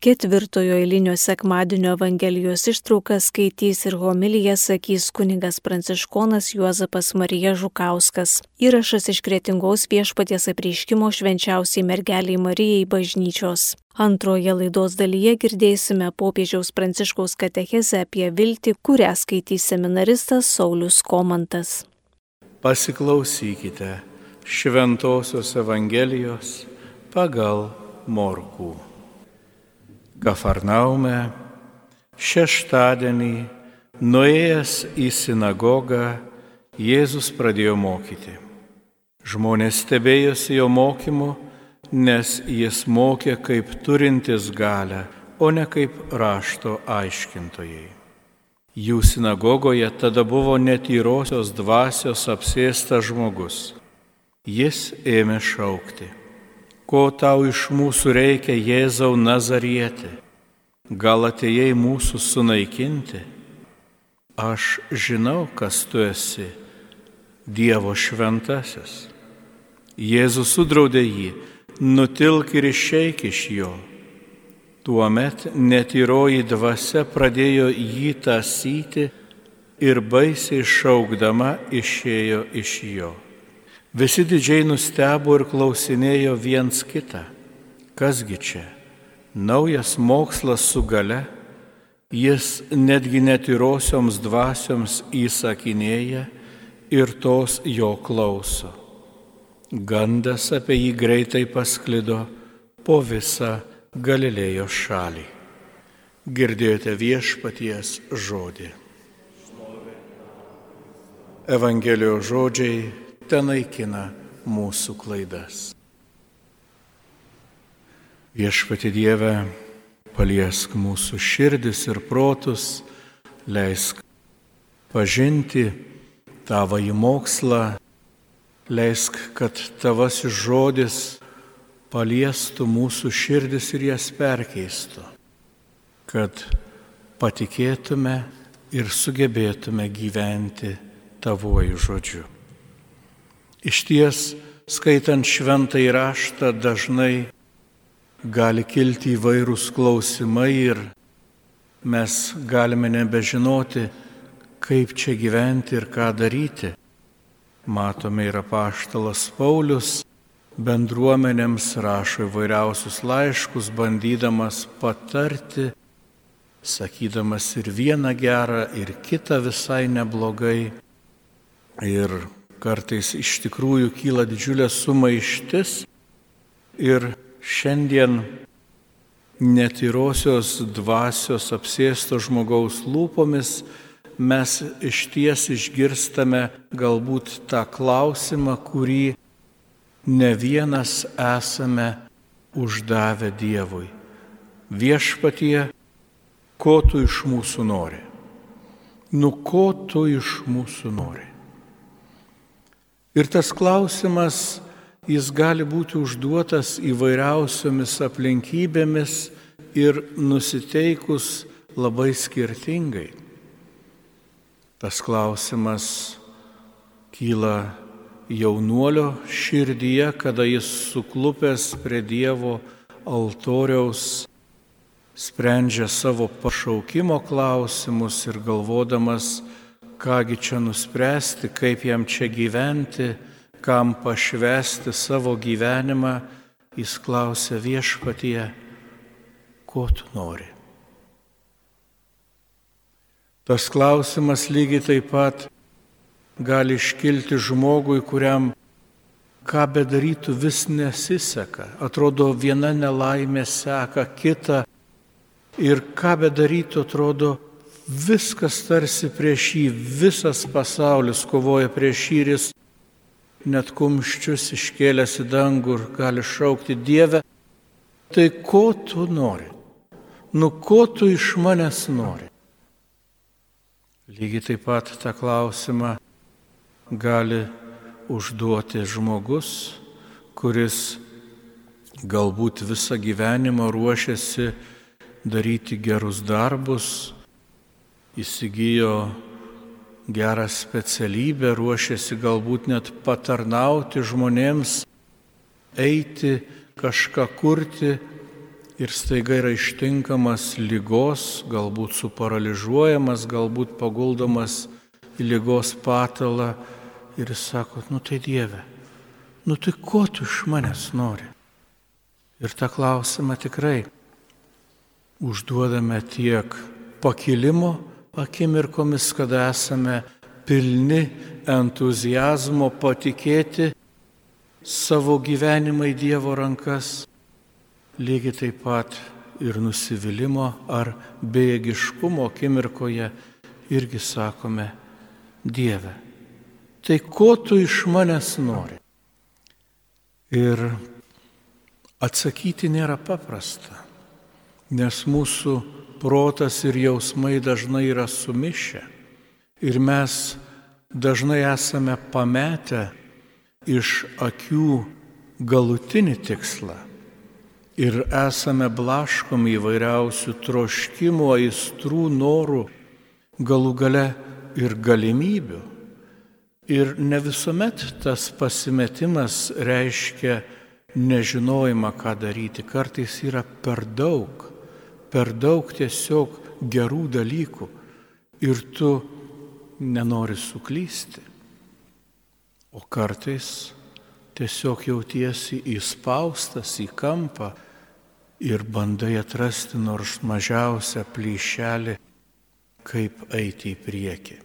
Ketvirtojo eilinio sekmadienio Evangelijos ištrauką skaitys ir homiliją sakys kunigas pranciškonas Juozapas Marija Žukauskas. Įrašas iš kretingos viešpaties apreiškimo švenčiausiai mergeliai Marijai bažnyčios. Antroje laidos dalyje girdėsime popiežiaus pranciškaus katechezę apie viltį, kurią skaitys seminaristas Saulis Komantas. Pasiklausykite Šventojios Evangelijos pagal Morkų. Kafarnaume šeštadienį nuėjęs į sinagogą Jėzus pradėjo mokyti. Žmonės stebėjosi jo mokymu, nes jis mokė kaip turintis galę, o ne kaip rašto aiškintojai. Jų sinagogoje tada buvo netyrosios dvasios apsėstas žmogus. Jis ėmė šaukti ko tau iš mūsų reikia, Jėzau Nazarietė? Gal atėjai mūsų sunaikinti? Aš žinau, kas tu esi, Dievo šventasis. Jėzus sudraudė jį, nutilk ir išeik iš jo. Tuomet netyroji dvasia pradėjo jį tasyti ir baisiai šaukdama išėjo iš jo. Visi didžiai nustebo ir klausinėjo viens kitą, kasgi čia, naujas mokslas su gale, jis netgi netyrosioms dvasioms įsakinėja ir tos jo klauso. Gandas apie jį greitai pasklido po visą Galilėjo šalį. Girdėjote viešpaties žodį. Evangelijos žodžiai te naikina mūsų klaidas. Viešpati Dieve, paliesk mūsų širdis ir protus, leisk pažinti tavo į mokslą, leisk, kad tavasis žodis paliestų mūsų širdis ir jas perkeistų, kad patikėtume ir sugebėtume gyventi tavoju žodžiu. Iš ties, skaitant šventą įraštą, dažnai gali kilti įvairūs klausimai ir mes galime nebežinoti, kaip čia gyventi ir ką daryti. Matome ir apaštalas Paulius bendruomenėms rašo įvairiausius laiškus, bandydamas patarti, sakydamas ir vieną gerą, ir kitą visai neblogai. Ir kartais iš tikrųjų kyla didžiulė sumaištis ir šiandien netyrosios dvasios apsėsto žmogaus lūpomis mes iš ties išgirstame galbūt tą klausimą, kurį ne vienas esame uždavę Dievui. Viešpatie, ko tu iš mūsų nori? Nu ko tu iš mūsų nori? Ir tas klausimas, jis gali būti užduotas įvairiausiomis aplinkybėmis ir nusiteikus labai skirtingai. Tas klausimas kyla jaunuolio širdyje, kada jis suklupęs prie Dievo altoriaus sprendžia savo pašaukimo klausimus ir galvodamas, kągi čia nuspręsti, kaip jam čia gyventi, kam pašvesti savo gyvenimą, jis klausia viešpatie, ko tu nori. Tas klausimas lygiai taip pat gali iškilti žmogui, kuriam ką bedarytų vis nesiseka. Atrodo, viena nelaimė seka kitą ir ką bedarytų, atrodo, viskas tarsi prieš jį, visas pasaulis kovoja prieš jį ir jis net kumščius iškėlęs į dangų ir gali šaukti Dievę, tai ko tu nori? Nu ko tu iš manęs nori? Lygiai taip pat tą klausimą gali užduoti žmogus, kuris galbūt visą gyvenimą ruošiasi daryti gerus darbus, įsigijo gerą specialybę, ruošiasi galbūt net patarnauti žmonėms, eiti kažką kurti ir staiga yra ištinkamas lygos, galbūt suparaližuojamas, galbūt paguldomas į lygos patalą ir jis sako, nu tai Dieve, nu tai ko tu iš manęs nori? Ir tą klausimą tikrai užduodame tiek pakilimo akimirkomis, kada esame pilni entuzijazmo patikėti savo gyvenimą į Dievo rankas, lygiai taip pat ir nusivylimą ar bejėgiškumo akimirkoje irgi sakome Dieve. Tai ko tu iš manęs nori? Ir atsakyti nėra paprasta, nes mūsų protas ir jausmai dažnai yra sumišę ir mes dažnai esame pametę iš akių galutinį tikslą ir esame blaškomi įvairiausių troškimų, aistrų, norų, galų gale ir galimybių. Ir ne visuomet tas pasimetimas reiškia nežinojimą, ką daryti. Kartais yra per daug, per daug tiesiog gerų dalykų ir tu nenori suklysti. O kartais tiesiog jautiesi įspaustas į kampą ir bandai atrasti nors mažiausią plyšelį, kaip eiti į priekį.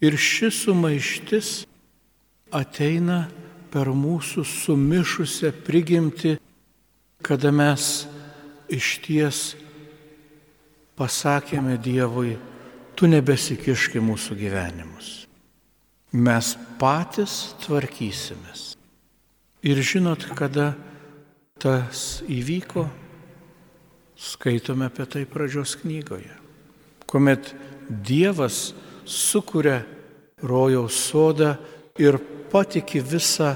Ir ši sumaištis ateina per mūsų sumišusią prigimti, kada mes iš ties pasakėme Dievui, tu nebesikiški mūsų gyvenimus mes patys tvarkysimės. Ir žinot, kada tas įvyko, skaitome apie tai pradžios knygoje, kuomet Dievas sukuria rojaus sodą ir patiki visą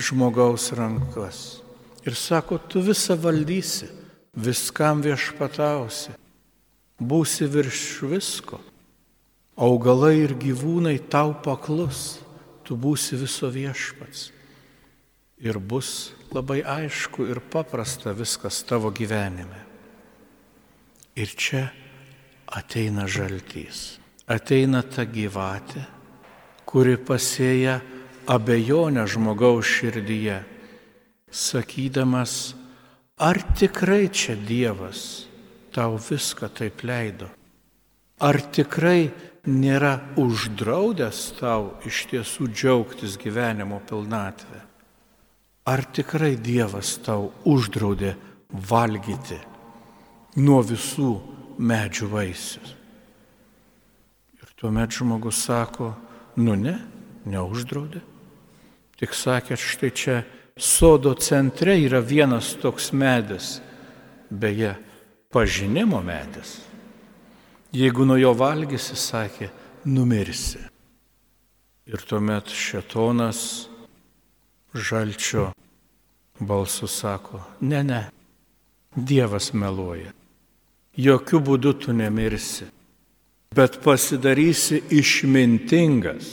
žmogaus rankas. Ir sako, tu visą valdysi, viskam viešpatausi, būsi virš visko augalai ir gyvūnai tau paklus, tu būsi viso viešpats. Ir bus labai aišku ir paprasta viskas tavo gyvenime. Ir čia ateina žaltys, ateina ta gyvatė, kuri pasėja abejonę žmogaus širdyje, sakydamas, ar tikrai čia Dievas tau viską taip leido, ar tikrai nėra uždraudęs tau iš tiesų džiaugtis gyvenimo pilnatvę? Ar tikrai Dievas tau uždraudė valgyti nuo visų medžių vaisius? Ir tuomet žmogus sako, nu ne, neuždraudė. Tik sakė, štai čia sodo centre yra vienas toks medis, beje, pažinimo medis Jeigu nuo jo valgysi, sakė, numirsi. Ir tuomet šetonas žalčio balsu sako, ne, ne, Dievas meluoja. Jokių būdų tu nemirsi, bet pasidarysi išmintingas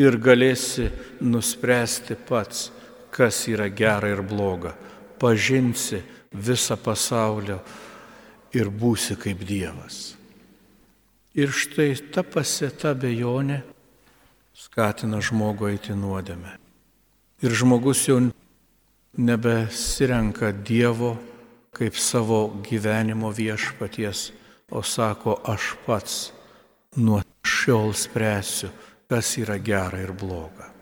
ir galėsi nuspręsti pats, kas yra gera ir bloga. Pažinsi visą pasaulio ir būsi kaip Dievas. Ir štai ta pasėta bejonė skatina žmogų eiti nuodėmę. Ir žmogus jau nebesirenka Dievo kaip savo gyvenimo viešpaties, o sako, aš pats nuo šiol spręsiu, kas yra gera ir bloga.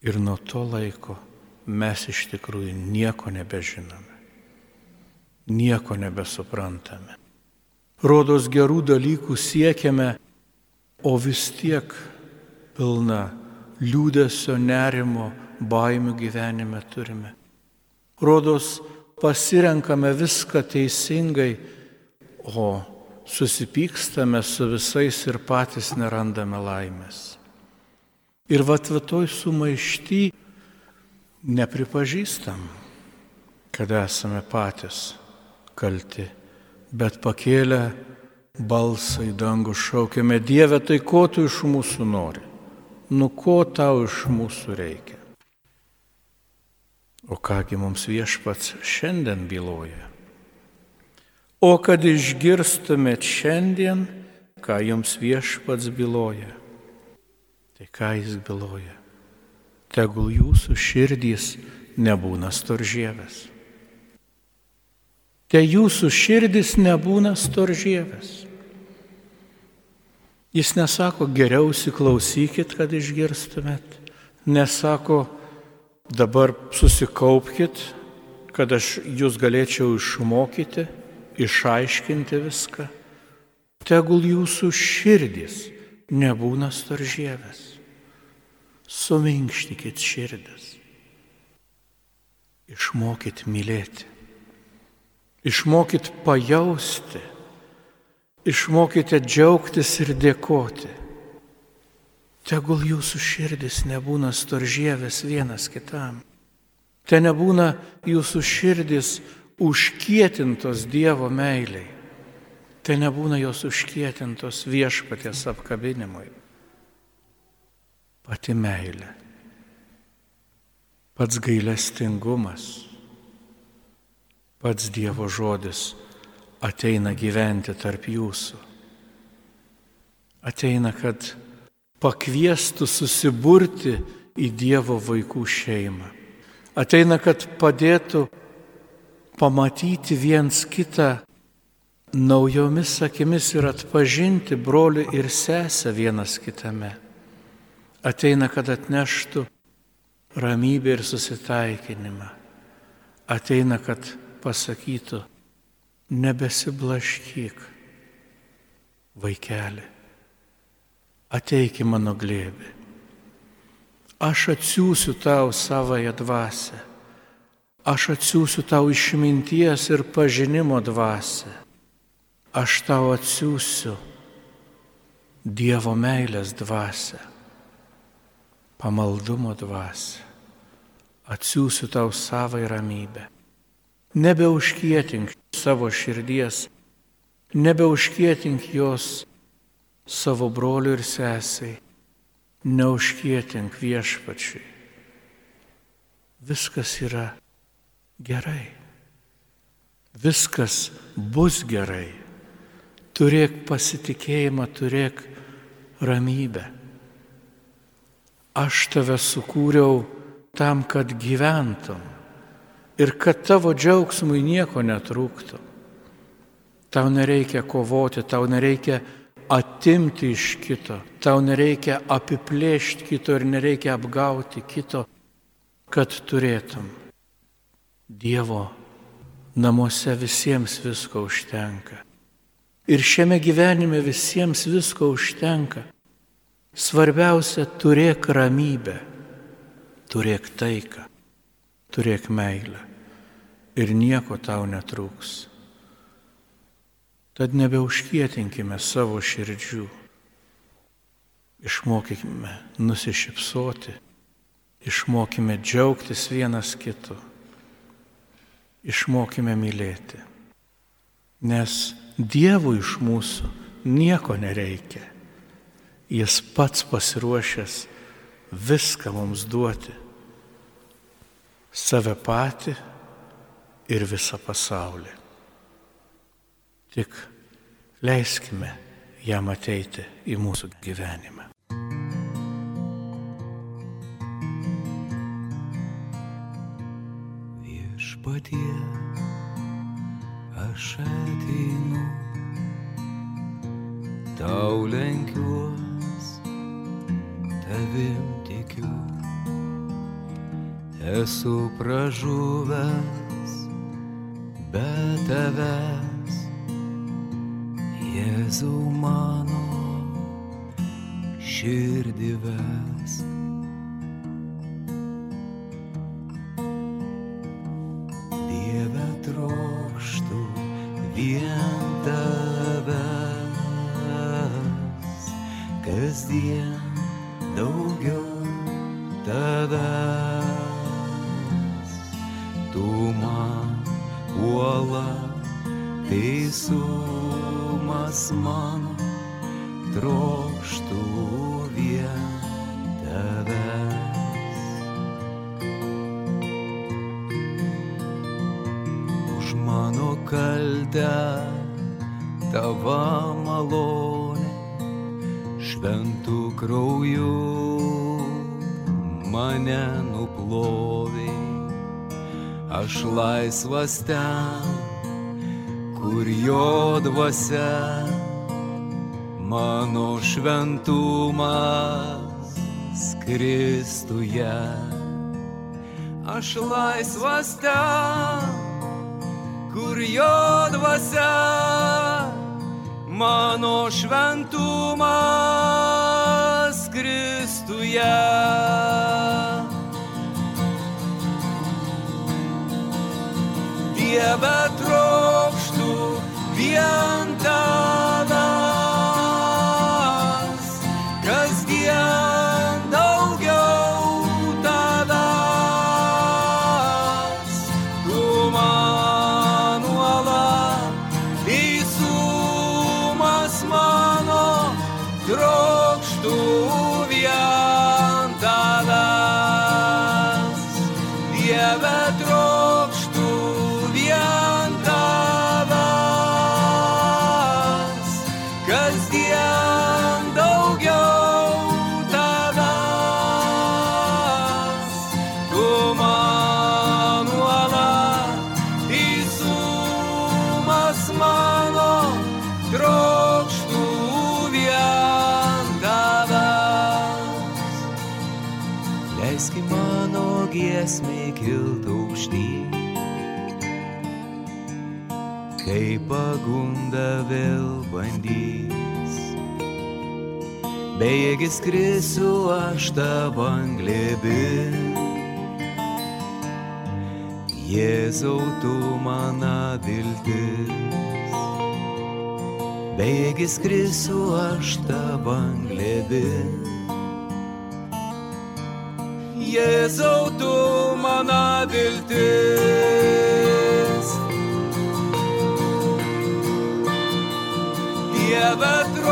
Ir nuo to laiko mes iš tikrųjų nieko nebežinome, nieko nebesuprantame rodos gerų dalykų siekiame, o vis tiek pilna liūdėsio, nerimo, baimių gyvenime turime. Rodos pasirenkame viską teisingai, o susipykstame su visais ir patys nerandame laimės. Ir vatvatoj sumaišty nepripažįstam, kad esame patys kalti bet pakėlę balsą į dangų šaukėme, Dieve, tai ko tu iš mūsų nori? Nu ko tau iš mūsų reikia? O kągi mums viešpats šiandien byloja? O kad išgirstumėt šiandien, ką jums viešpats byloja. Tai ką jis byloja? Tegul jūsų širdys nebūna storžėvės. Te jūsų širdis nebūna storžėvės. Jis nesako, geriau įsiklausykit, kad išgirstumėt. Nesako, dabar susikaupkit, kad aš jūs galėčiau išmokyti, išaiškinti viską. Tegul jūsų širdis nebūna storžėvės. Suminkštikit širdis. Išmokit mylėti. Išmokit pajausti Išmokite džiaugtis ir dėkoti. Tegul jūsų širdis nebūna storžėvės vienas kitam. Te nebūna jūsų širdis užkietintos Dievo meiliai. Te nebūna jos užkietintos viešpaties apkabinimui. Pati meilė. Pats gailestingumas. Pats Dievo žodis ateina gyventi tarp jūsų. Ateina, kad pakviestų susiburti į Dievo vaikų šeimą. Ateina, kad padėtų pamatyti viens kitą naujomis akimis ir atpažinti brolių ir sesę vienas kitame. Ateina, kad atneštų ramybę ir susitaikinimą. Ateina, kad pasakytų, nebesiblaškyk, vaikeli, ateik į mano glėbį. Aš atsiųsiu tau savoje dvasę, aš atsiųsiu tau išminties ir pažinimo dvasę, aš tau atsiųsiu Dievo meilės dvasę, pamaldumo dvasę, atsiųsiu tau savą ramybę. Nebeužkietink savo širdies, nebeužkietink jos savo broliu ir sesiai, neužkietink viešpačiai. Viskas yra gerai. Viskas bus gerai. Turėk pasitikėjimą, turėk ramybę. Aš tave sukūriau tam, kad gyventum ir kad tavo džiaugsmui nieko netrūktų. Tau nereikia kovoti, tau nereikia atimti iš kito, tau nereikia apiplėšti kito ir nereikia apgauti kito, kad turėtum. Dievo namuose visiems visko užtenka. Ir šiame gyvenime visiems visko užtenka. Svarbiausia, turėk ramybę, turėk taiką, turėk meilę ir nieko tau netrūks. Tad nebeužkietinkime savo širdžių. Išmokykime nusišypsoti, išmokime džiaugtis vienas kitu, išmokime mylėti. Nes Dievui iš mūsų nieko nereikia. Jis pats pasiruošęs viską mums duoti. Save patį ir visą pasaulį. Tik leiskime jam ateiti į mūsų gyvenimą. Viešpatie, aš ateinu, tau lenkiuos, tavim tikiu, esu pražuvęs be tavęs, Jėzau mano širdį ves. Mano trokštų vien tavęs. už mano kaltę tavo malonė šventų krauju mane nuplovė. Aš laisvas ten, kur jo dvasia, mano šventumas Kristuje. Aš laisvas ten, kur jo dvasia, mano šventumas Kristuje. Dieve trokštų vien tavęs, trokštų vien tavęs. Leiski mano giesmė kilt aukštyn, kai pagunda vėl bandys. Bejėgis krisiu aš tavan glėbin. Jėzau, tu mana viltis. Bejėgis krisiu aš tavan glėbin. Jėzau, tu mana viltis. Dieve trokštų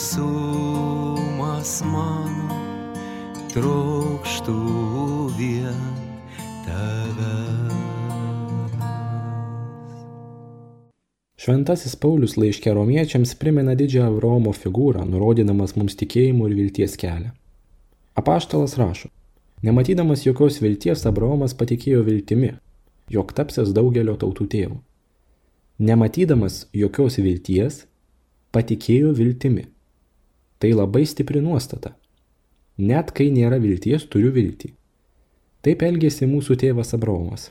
teisumas mano, trokštų vien tavęs. Šventasis Paulius laiškė romiečiams primena didžiąją Avromo figūrą, nurodydamas mums tikėjimo ir vilties kelią. Apaštalas rašo, nematydamas jokios vilties Abraomas patikėjo viltimi, jog tapsės daugelio tautų tėvų. Nematydamas jokios vilties, patikėjo viltimi. Tai labai stipri nuostata. Net kai nėra vilties, turiu viltį. Taip elgėsi mūsų tėvas Abraomas.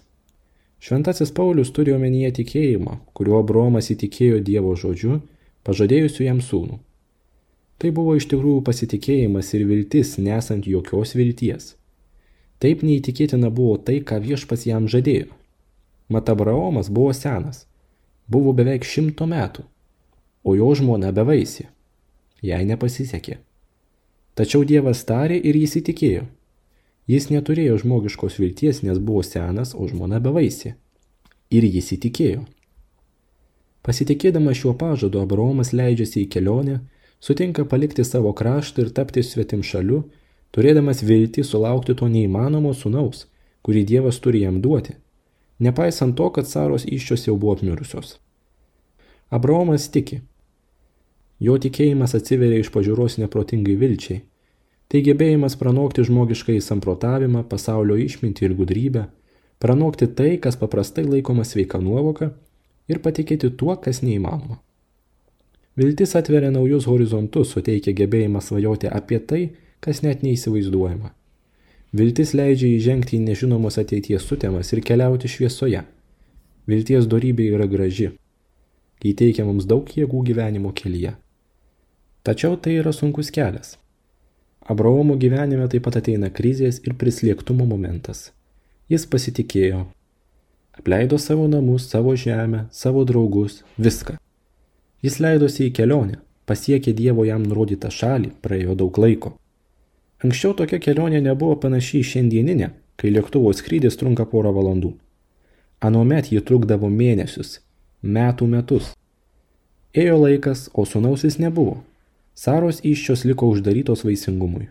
Šventasis Paulius turi omenyje tikėjimą, kuriuo Abraomas įtikėjo Dievo žodžiu, pažadėjusiu jam sūnų. Tai buvo iš tikrųjų pasitikėjimas ir viltis, nesant jokios vilties. Taip neįtikėtina buvo tai, ką viešpas jam žadėjo. Mat Abraomas buvo senas, buvo beveik šimto metų, o jo žmona bevaisė. Jai nepasisekė. Tačiau Dievas tarė ir jis įtikėjo. Jis neturėjo žmogiškos vilties, nes buvo senas, o žmona bevaisė. Ir jis įtikėjo. Pasitikėdamas šiuo pažadu, Abraomas leidžiasi į kelionę, sutinka palikti savo kraštą ir tapti svetim šaliu, turėdamas viltį sulaukti to neįmanomo sunaus, kurį Dievas turi jam duoti, nepaisant to, kad Saros iščios jau buvo apmirusios. Abraomas tiki. Jo tikėjimas atsiveria iš pažiūros neprotingai vilčiai. Tai gebėjimas pranokti žmogišką įsamprotavimą, pasaulio išmintį ir gudrybę, pranokti tai, kas paprastai laikoma sveika nuovoka ir patikėti tuo, kas neįmanoma. Viltis atveria naujus horizontus, suteikia gebėjimą svajoti apie tai, kas net neįsivaizduojama. Viltis leidžia įžengti į nežinomos ateities sutemas ir keliauti šviesoje. Vilties darybė yra graži. Ji teikia mums daug jėgų gyvenimo kelyje. Tačiau tai yra sunkus kelias. Abraomo gyvenime taip pat ateina krizės ir prislėgtumo momentas. Jis pasitikėjo. Apleido savo namus, savo žemę, savo draugus, viską. Jis leidosi į kelionę, pasiekė Dievo jam nurodytą šalį, praėjo daug laiko. Anksčiau tokia kelionė nebuvo panaši į šiandieninę, kai lėktuvo skrydis trunka porą valandų. Anomet ji trukdavo mėnesius, metų metus. Ėjo laikas, o sunaus vis nebuvo. Saros iščios liko uždarytos vaisingumui.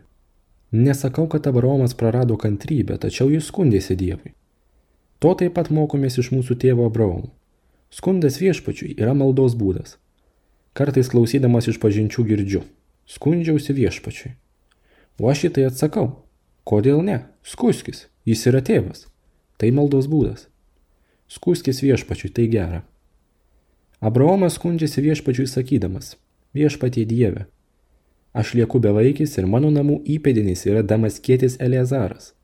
Nesakau, kad Abraomas prarado kantrybę, tačiau jis skundėsi Dievui. To taip pat mokomės iš mūsų tėvo Abraomo. Skundas viešpačiui yra maldos būdas. Kartais klausydamas iš pažinčių girdžiu. Skundžiausi viešpačiui. O aš į tai atsakau. Kodėl ne? Skuskis. Jis yra tėvas. Tai maldos būdas. Skuskis viešpačiui, tai gera. Abraomas skundžiasi viešpačiui sakydamas. Viešpatie Dieve. Aš lieku bevaikis ir mano namų įpėdinis yra damaskėtis Eleazaras.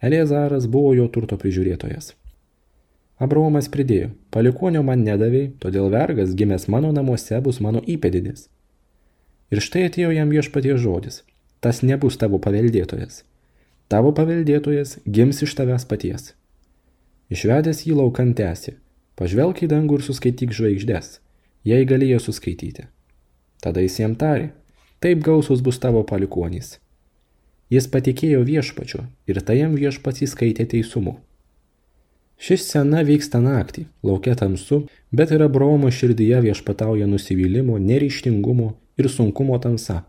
Eleazaras buvo jo turto prižiūrėtojas. Abraomas pridėjo, palikonio man nedavėjai, todėl vergas gimęs mano namuose bus mano įpėdinis. Ir štai atėjo jam viešpatie žodis, tas nebus tavo paveldėtojas. Tavo paveldėtojas gims iš tavęs paties. Išvedęs jį laukant tęsi, pažvelk į dangų ir suskaityk žvaigždės, jei galėjo suskaityti. Tada jis jam tarė, taip gausus bus tavo palikonys. Jis patikėjo viešpačiu ir tai jam viešpats įskaitė teisumu. Ši scena vyksta naktį, laukia tamsu, bet ir Abraomo širdyje viešpatauja nusivylimo, neryštingumo ir sunkumo tamsa.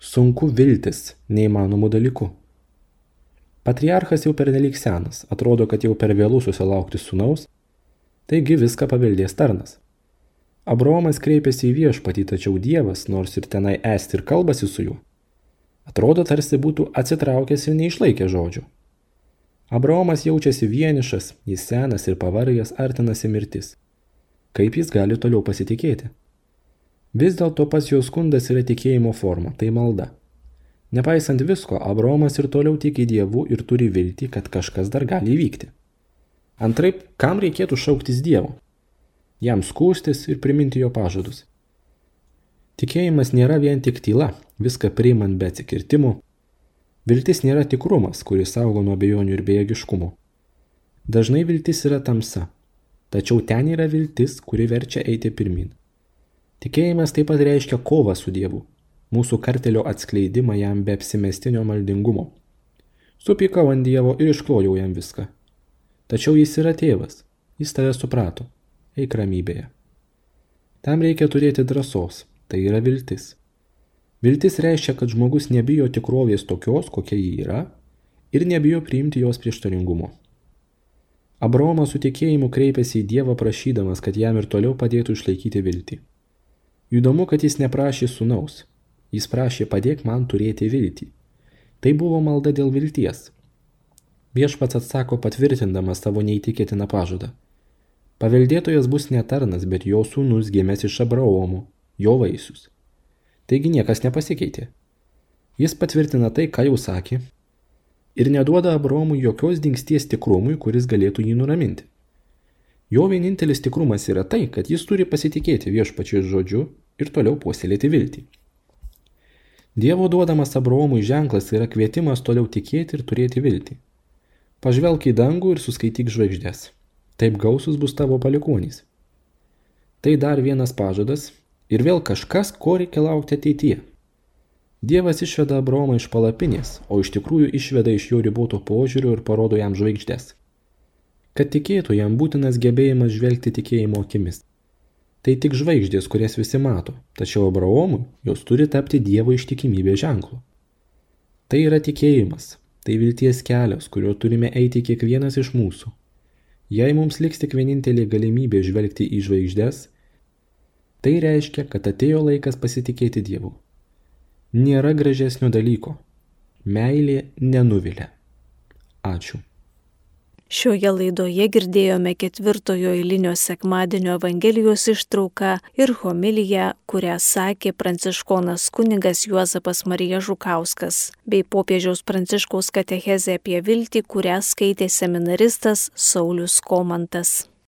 Sunku viltis neįmanomų dalykų. Patriarchas jau pernelyg senas, atrodo, kad jau per vėlų susilaukti sunaus, taigi viską paveldės tarnas. Abraomas kreipiasi į viešpatį, tačiau Dievas, nors ir tenai esti ir kalbasi su juo, atrodo tarsi būtų atsitraukęs ir neišlaikė žodžių. Abraomas jaučiasi vienišas, jis senas ir pavargęs artinasi mirtis. Kaip jis gali toliau pasitikėti? Vis dėlto pats jo skundas yra tikėjimo forma, tai malda. Nepaisant visko, Abraomas ir toliau tiki Dievu ir turi viltį, kad kažkas dar gali įvykti. Antraip, kam reikėtų šauktis Dievo? Jam skūstis ir priminti jo pažadus. Tikėjimas nėra vien tik tyla, viską priimant be atsikirtimų, Viltis nėra tikrumas, kuris saugo nuo bejonių ir bejėgiškumo. Dažnai viltis yra tamsa, tačiau ten yra viltis, kuri verčia eiti pirmin. Tikėjimas taip pat reiškia kovą su Dievu, mūsų kartelio atskleidimą jam be apsimestinio maldingumo. Supykau ant Dievo ir išklojau jam viską. Tačiau jis yra tėvas, jis tave suprato, eik ramybėje. Tam reikia turėti drąsos, tai yra viltis. Viltis reiškia, kad žmogus nebijo tikrovės tokios, kokia ji yra, ir nebijo priimti jos prieštaringumo. Abraomas su tikėjimu kreipėsi į Dievą prašydamas, kad jam ir toliau padėtų išlaikyti viltį. Įdomu, kad jis neprašė sunaus. Jis prašė padėk man turėti viltį. Tai buvo malda dėl vilties. Viešpats atsako patvirtindamas savo neįtikėtiną pažadą. Paveldėtojas bus ne tarnas, bet jo sūnus gimęs iš Abraomo, jo vaisius. Taigi niekas nepasikeitė. Jis patvirtina tai, ką jau sakė, ir neduoda Abraomui jokios dingsties tikrumui, kuris galėtų jį nuraminti. Jo vienintelis tikrumas yra tai, kad jis turi pasitikėti viešpačiais žodžiu ir toliau puoselėti viltį. Dievo duodamas Abraomui ženklas yra kvietimas toliau tikėti ir turėti viltį. Pažvelk į dangų ir suskaityk žvaigždės. Taip gausus bus tavo palikonys. Tai dar vienas pažadas, Ir vėl kažkas, ko reikia laukti ateityje. Dievas išveda Abromą iš palapinės, o iš tikrųjų išveda iš jo riboto požiūrio ir parodo jam žvaigždės. Kad tikėtų, jam būtinas gebėjimas žvelgti tikėjimo akimis. Tai tik žvaigždės, kurias visi mato, tačiau Abraomui jos turi tapti Dievo ištikimybės ženklu. Tai yra tikėjimas, tai vilties kelias, kuriuo turime eiti kiekvienas iš mūsų. Jei mums liks tik vienintelė galimybė žvelgti į žvaigždės, Tai reiškia, kad atėjo laikas pasitikėti Dievu. Nėra gražesnio dalyko. Meilė nenuvilia. Ačiū. Šioje laidoje girdėjome ketvirtojo eilinio sekmadienio Evangelijos ištrauką ir homiliją, kurią sakė pranciškonas kunigas Juozapas Marija Žukauskas, bei popiežiaus pranciškaus katechezė apie viltį, kurią skaitė seminaristas Saulis Komantas.